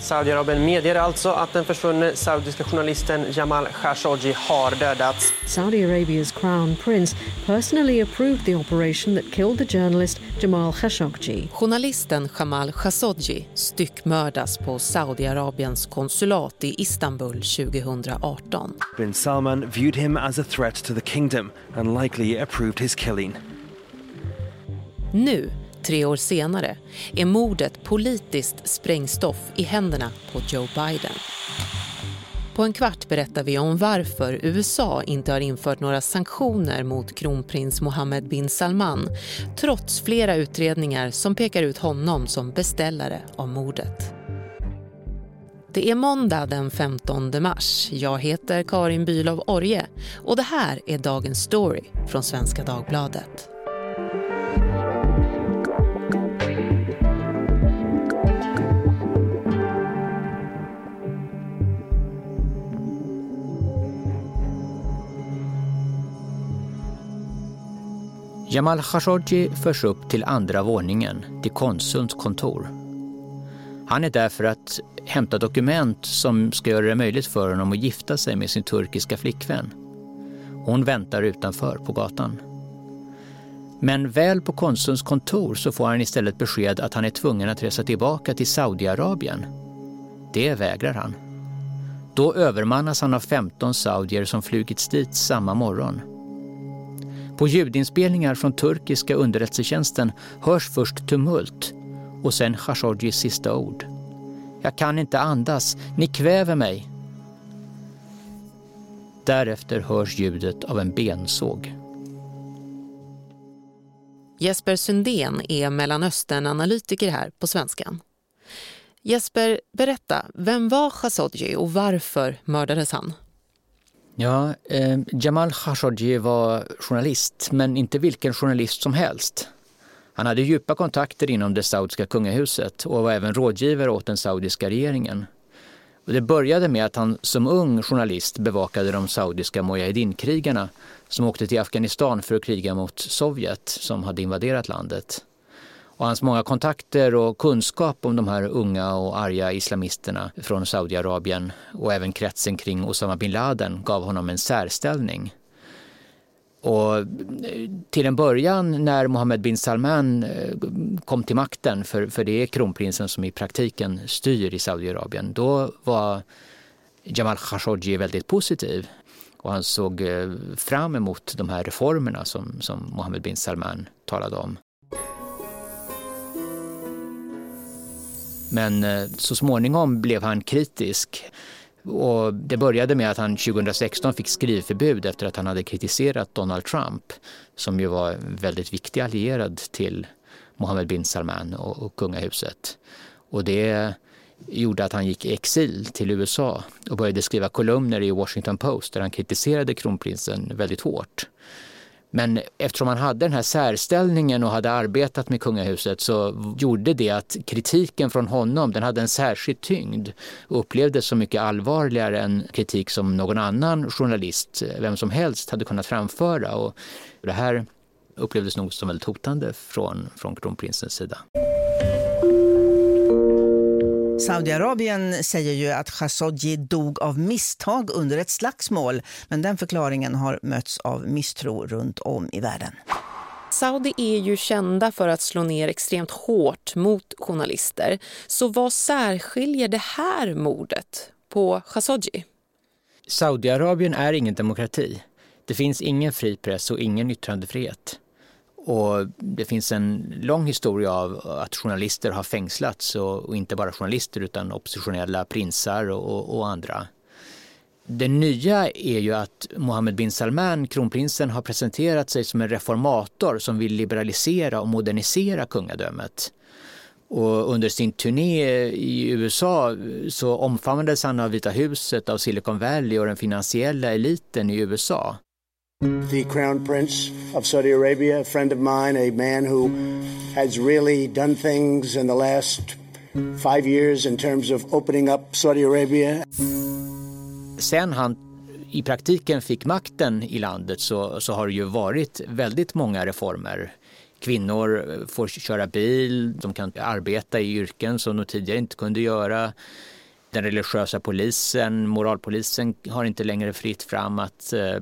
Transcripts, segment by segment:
Saudiarabien medger alltså att den försvunne saudiska journalisten Jamal Khashoggi har dödats. Saudi Arabia's crown prince personally approved the operation that killed the journalist Jamal Khashoggi. Journalisten Jamal Khashoggi styckmördas på Saudiarabiens konsulat i Istanbul 2018. Bin Salman viewed him as a threat to the kingdom and likely approved his killing. Nu tre år senare, är mordet politiskt sprängstoff i händerna på Joe Biden. På en kvart berättar vi om varför USA inte har infört några sanktioner mot kronprins Mohammed bin Salman trots flera utredningar som pekar ut honom som beställare av mordet. Det är måndag den 15 mars. Jag heter Karin Bülow Orje och det här är dagens story från Svenska Dagbladet. Jamal Khashoggi förs upp till andra våningen, till konsulns kontor. Han är där för att hämta dokument som ska göra det möjligt för honom att gifta sig med sin turkiska flickvän. Hon väntar utanför på gatan. Men väl på konsulns kontor så får han istället besked att han är tvungen att resa tillbaka till Saudiarabien. Det vägrar han. Då övermannas han av 15 saudier som flugits dit samma morgon. På ljudinspelningar från turkiska underrättelsetjänsten hörs först tumult och sen Khashoggis sista ord. Jag kan inte andas, ni kväver mig. Därefter hörs ljudet av en bensåg. Jesper Sundén är Mellanösternanalytiker här på Svenskan. Jesper, berätta, vem var Khashoggi och varför mördades han? Ja, eh, Jamal Khashoggi var journalist, men inte vilken journalist som helst. Han hade djupa kontakter inom det saudiska kungahuset och var även rådgivare åt den saudiska regeringen. Och det började med att han som ung journalist bevakade de saudiska mujahedin-krigarna som åkte till Afghanistan för att kriga mot Sovjet som hade invaderat landet. Och hans många kontakter och kunskap om de här unga och arga islamisterna från Saudiarabien och även kretsen kring Osama bin Laden gav honom en särställning. Och eh, till en början när Mohammed bin Salman eh, kom till makten, för, för det är kronprinsen som i praktiken styr i Saudiarabien, då var Jamal Khashoggi väldigt positiv. Och han såg eh, fram emot de här reformerna som, som Mohammed bin Salman talade om. Men eh, så småningom blev han kritisk. Och det började med att han 2016 fick skrivförbud efter att han hade kritiserat Donald Trump som ju var en väldigt viktig allierad till Mohammed bin Salman och, och kungahuset. Och det gjorde att han gick i exil till USA och började skriva kolumner i Washington Post där han kritiserade kronprinsen väldigt hårt. Men eftersom han hade den här särställningen och hade arbetat med kungahuset så gjorde det att kritiken från honom den hade en särskild tyngd och upplevdes så mycket allvarligare än kritik som någon annan journalist, vem som helst, hade kunnat framföra. Och det här upplevdes nog som väldigt hotande från, från kronprinsens sida. Saudiarabien säger ju att Khashoggi dog av misstag under ett slagsmål. Men den förklaringen har mötts av misstro runt om i världen. Saudi är ju kända för att slå ner extremt hårt mot journalister. Så vad särskiljer det här mordet på Khashoggi? Saudiarabien är ingen demokrati. Det finns ingen fri press och ingen yttrandefrihet. Och det finns en lång historia av att journalister har fängslats och, och inte bara journalister utan oppositionella prinsar och, och, andra. Det nya är ju att Mohammed bin Salman, kronprinsen, har presenterat sig som en reformator som vill liberalisera och modernisera kungadömet. Och under sin turné i USA så omfamnades han av Vita huset, av Silicon Valley och den finansiella eliten i USA. The Crown Prince of Saudi Arabia, a friend of mine, a man who has really done things in the last five years in terms of opening up Saudi Arabia. Sen han i praktiken fick makten i landet så, så har det ju varit väldigt många reformer Kvinnor får köra bil, de kan arbeta i yrken som de tidigare inte kunde göra. Den religiösa polisen, moralpolisen har inte längre fritt fram att eh,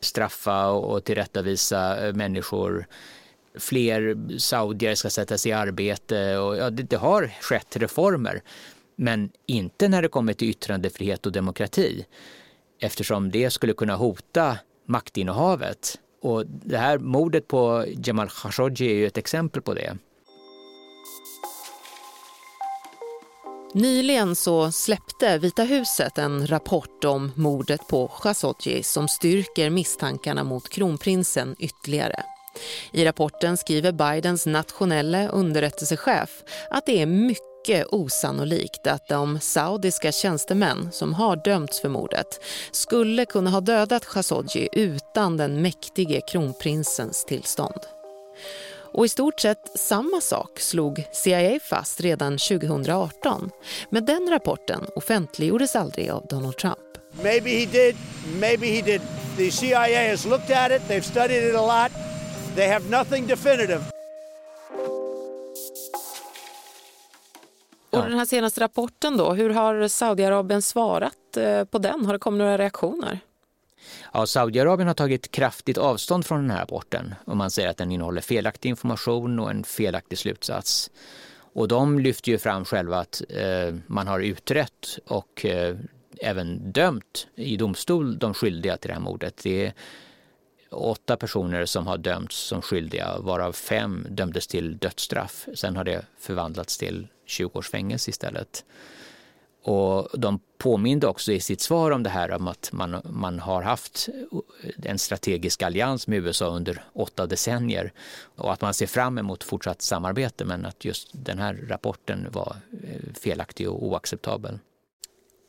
straffa och tillrättavisa eh, människor. Fler saudier ska sättas i arbete och ja, det, det har skett reformer. Men inte när det kommer till yttrandefrihet och demokrati eftersom det skulle kunna hota maktinnehavet. Och det här mordet på Jamal Khashoggi är ju ett exempel på det. Nyligen så släppte Vita huset en rapport om mordet på Khashoggi som styrker misstankarna mot kronprinsen ytterligare. I rapporten skriver Bidens nationella underrättelsechef att det är mycket mycket osannolikt att de saudiska tjänstemän som har dömts för mordet skulle kunna ha dödat Khashoggi utan den mäktige kronprinsens tillstånd. Och i stort sett samma sak slog CIA fast redan 2018. Men den rapporten offentliggjordes aldrig av Donald Trump. Maybe he did, maybe he did. The CIA has looked at it, they've studied it a lot. They have nothing definitive. Och den här senaste rapporten då, hur har Saudiarabien svarat eh, på den? Har det kommit några reaktioner? Ja, Saudiarabien har tagit kraftigt avstånd från den här rapporten och man säger att den innehåller felaktig information och en felaktig slutsats. Och de lyfter ju fram själva att eh, man har utrett och eh, även dömt i domstol de skyldiga till det här mordet. Det är åtta personer som har dömts som skyldiga varav fem dömdes till dödsstraff. Sen har det förvandlats till 20 års fängelse istället. Och de påminde också i sitt svar om det här om att man, man har haft en strategisk allians med USA under åtta decennier och att man ser fram emot fortsatt samarbete men att just den här rapporten var eh, felaktig och oacceptabel.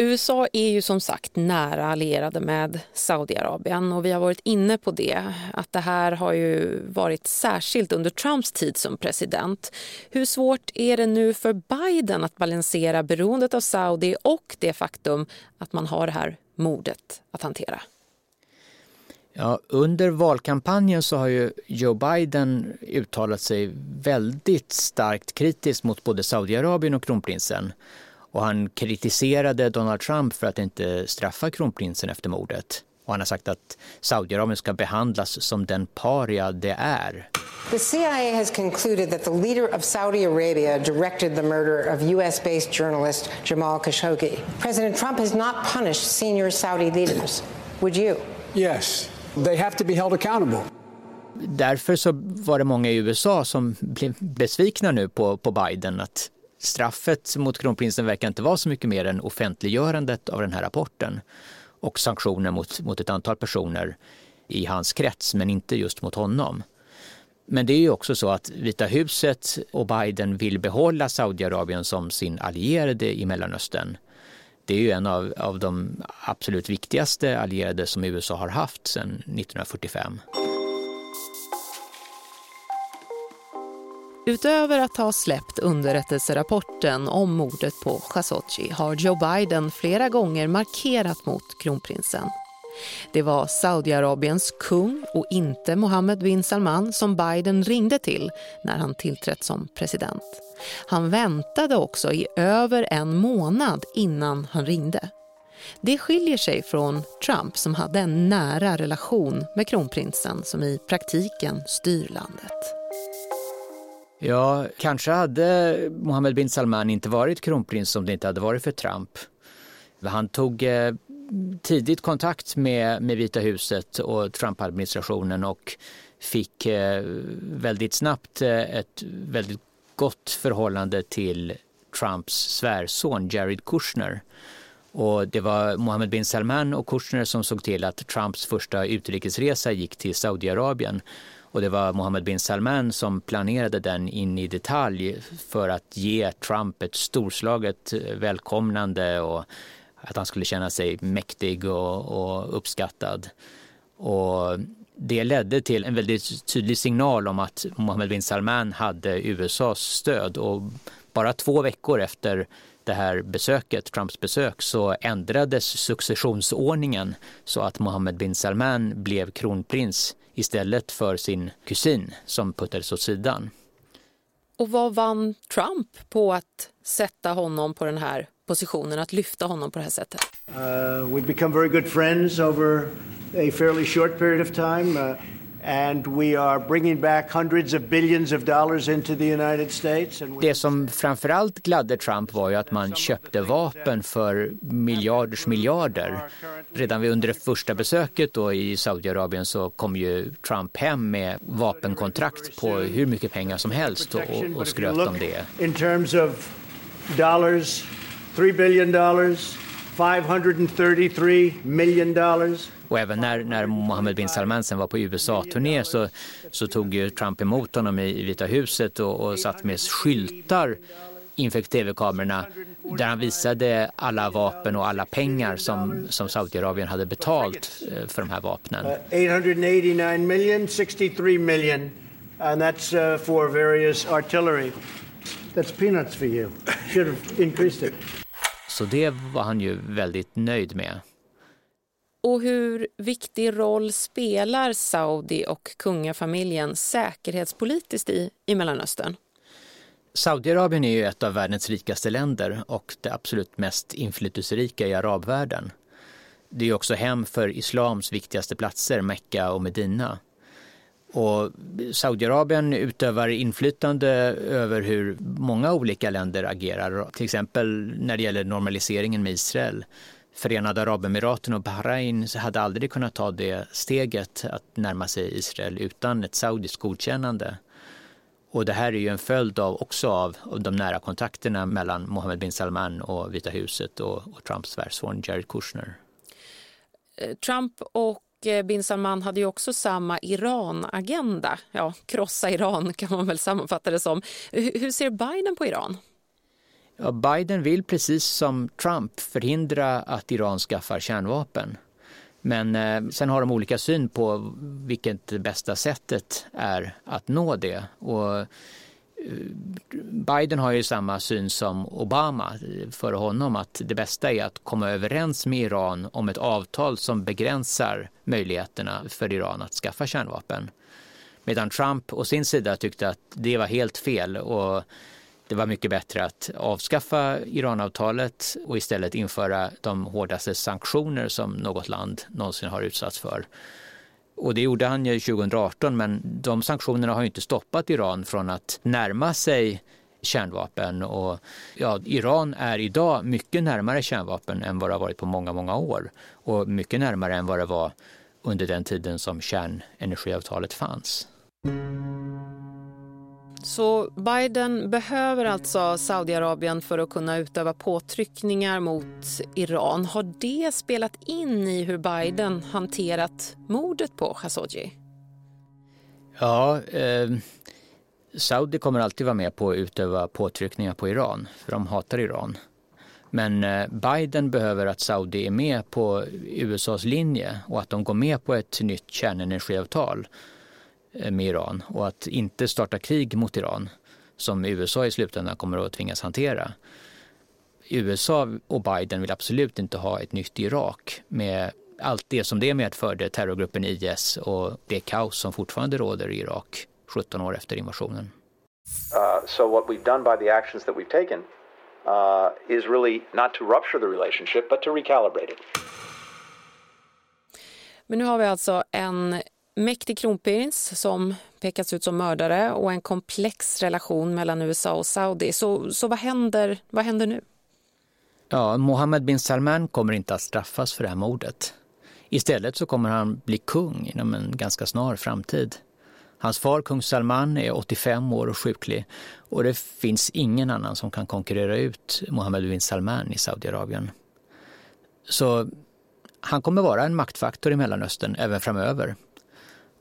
USA är ju som sagt nära allierade med Saudiarabien och vi har varit inne på det, att det här har ju varit särskilt under Trumps tid som president. Hur svårt är det nu för Biden att balansera beroendet av Saudi och det faktum att man har det här mordet att hantera? Ja, under valkampanjen så har ju Joe Biden uttalat sig väldigt starkt kritiskt mot både Saudiarabien och kronprinsen. Och han kritiserade Donald Trump för att inte straffa kronprinsen efter mordet. Och han har sagt att Saudiarabien ska behandlas som den paria det är. The CIA has concluded that the leader of Saudi Arabia directed the murder of US-based journalist Jamal Khashoggi. President Trump has not punished senior Saudi leaders. Would you? Yes. They have to be held accountable. Därför så var det många i USA som blev besvikna nu på, på Biden att straffet mot kronprinsen verkar inte vara så mycket mer än offentliggörandet av den här rapporten och sanktioner mot, mot ett antal personer i hans krets, men inte just mot honom. Men det är ju också så att Vita huset och Biden vill behålla Saudiarabien som sin allierade i Mellanöstern. Det är ju en av, av de absolut viktigaste allierade som USA har haft sedan 1945. Utöver att ha släppt underrättelserapporten om mordet på Khashoggi har Joe Biden flera gånger markerat mot kronprinsen. Det var Saudiarabiens kung och inte Mohammed bin Salman som Biden ringde till när han tillträtt som president. Han väntade också i över en månad innan han ringde. Det skiljer sig från Trump som hade en nära relation med kronprinsen som i praktiken styr landet. Ja, kanske hade Mohammed bin Salman inte varit kronprins om det inte hade varit för Trump. Han tog eh, tidigt kontakt med, med Vita huset och Trump-administrationen och fick eh, väldigt snabbt eh, ett väldigt gott förhållande till Trumps svärson Jared Kushner. Och det var Mohammed bin Salman och Kushner som såg till att Trumps första utrikesresa gick till Saudiarabien och det var Mohammed bin Salman som planerade den in i detalj för att ge Trump ett storslaget eh, välkomnande och att han skulle känna sig mäktig och, och uppskattad. Och det ledde till en väldigt tydlig signal om att Mohammed bin Salman hade USAs stöd och Bara två veckor efter det här besöket, Trumps besök, så ändrades successionsordningen så att Mohammed bin Salman blev kronprins istället för sin kusin som puttades åt sidan. Och vad vann Trump på att sätta honom på den här positionen, att lyfta honom på det här sättet? Uh, we've become very good friends over a fairly short period of time. Uh, and we are bringing back hundreds of billions of dollars into the United States. Det som framförallt gladde Trump var ju att man köpte vapen för miljarders miljarder. Redan under det första besöket då i Saudiarabien så kom ju Trump hem med vapenkontrakt på hur mycket pengar som helst och, och skröt om det. In terms of dollars, 3 billion dollars, 533 million dollars. Och även när, när Mohammed bin Salman sen var på USA-turné så, så tog ju Trump emot honom i Vita huset och, och satt med skyltar inför tv-kamerorna där han visade alla vapen och alla pengar som, som Saudiarabien hade betalt eh, för de här vapnen. Uh, 889 million, 63 million and that's uh, for various artillery. That's peanuts for you. Should have increased it. Så det var han ju väldigt nöjd med. Och hur viktig roll spelar Saudi och kungafamiljen säkerhetspolitiskt i, i Mellanöstern? Saudiarabien är ju ett av världens rikaste länder och det absolut mest inflytelserika i arabvärlden. Det är också hem för islams viktigaste platser, Mekka och Medina. Och Saudiarabien utövar inflytande över hur många olika länder agerar, till exempel när det gäller normaliseringen med Israel. Förenade Arabemiraten och Bahrain hade aldrig kunnat ta det steget att närma sig Israel utan ett saudiskt godkännande. Och det här är ju en följd av, också av, av de nära kontakterna mellan Mohammed bin Salman och Vita huset och, och Trumps svärson Jared Kushner. Eh, Trump och Eh, bin Salman hade ju också samma Iran-agenda. Ja, krossa Iran kan man väl sammanfatta det som. Hur ser Biden på Iran? Ja, Biden vill precis som Trump förhindra att Iran skaffar kärnvapen. Men eh, sen har de olika syn på vilket det bästa sättet är att nå det. Och, Biden har ju samma syn som Obama för honom att det bästa är att komma överens med Iran om ett avtal som begränsar möjligheterna för Iran att skaffa kärnvapen. Medan Trump å sin sida tyckte att det var helt fel och det var mycket bättre att avskaffa Iranavtalet och istället införa de hårdaste sanktioner som något land någonsin har utsatts för. Och det gjorde han ju 2018 men de sanktionerna har inte stoppat Iran från att närma sig kärnvapen och ja, Iran är idag mycket närmare kärnvapen än vad det har varit på många, många år och mycket närmare än vad det var under den tiden som kärnenergiavtalet fanns. Så Biden behöver alltså Saudiarabien för att kunna utöva påtryckningar mot Iran. Har det spelat in i hur Biden hanterat mordet på Khashoggi? Ja, eh, Saudi kommer alltid vara med på att utöva påtryckningar på Iran, för de hatar Iran. Men eh, Biden behöver att Saudi är med på USAs linje och att de går med på ett nytt kärnenergiavtal med Iran och att inte starta krig mot Iran som USA i slutändan kommer att tvingas hantera. USA och Biden vill absolut inte ha ett nytt Irak med allt det som det medförde, terrorgruppen IS och det kaos som fortfarande råder i Irak 17 år efter invasionen. Uh, so what we've done by the actions that we've taken uh, is really not to rupture the relationship but to recalibrate it. Men nu har vi alltså en mäktig kronprins som pekas ut som mördare och en komplex relation mellan USA och Saudi. Så, så vad, händer, vad händer nu? Ja, Mohammed bin Salman kommer inte att straffas för det här mordet. Istället så kommer han bli kung inom en ganska snar framtid. Hans far, kung Salman, är 85 år och sjuklig och det finns ingen annan som kan konkurrera ut Mohammed bin Salman i Saudiarabien. Så han kommer vara en maktfaktor i Mellanöstern även framöver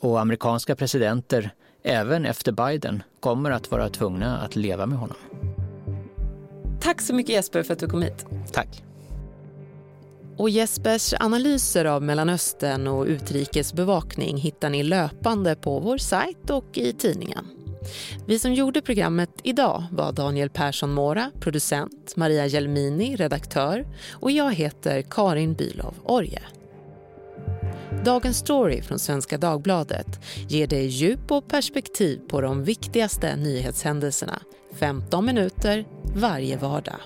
och amerikanska presidenter, även efter Biden, kommer att vara tvungna att leva med honom. Tack så mycket Jesper för att du kom hit. Tack. Och Jespers analyser av Mellanöstern och utrikesbevakning hittar ni löpande på vår sajt och i tidningen. Vi som gjorde programmet idag var Daniel Persson Mora, producent, Maria Gelmini, redaktör och jag heter Karin Bylov Orje. Dagens story från Svenska Dagbladet ger dig djup och perspektiv på de viktigaste nyhetshändelserna 15 minuter varje vardag.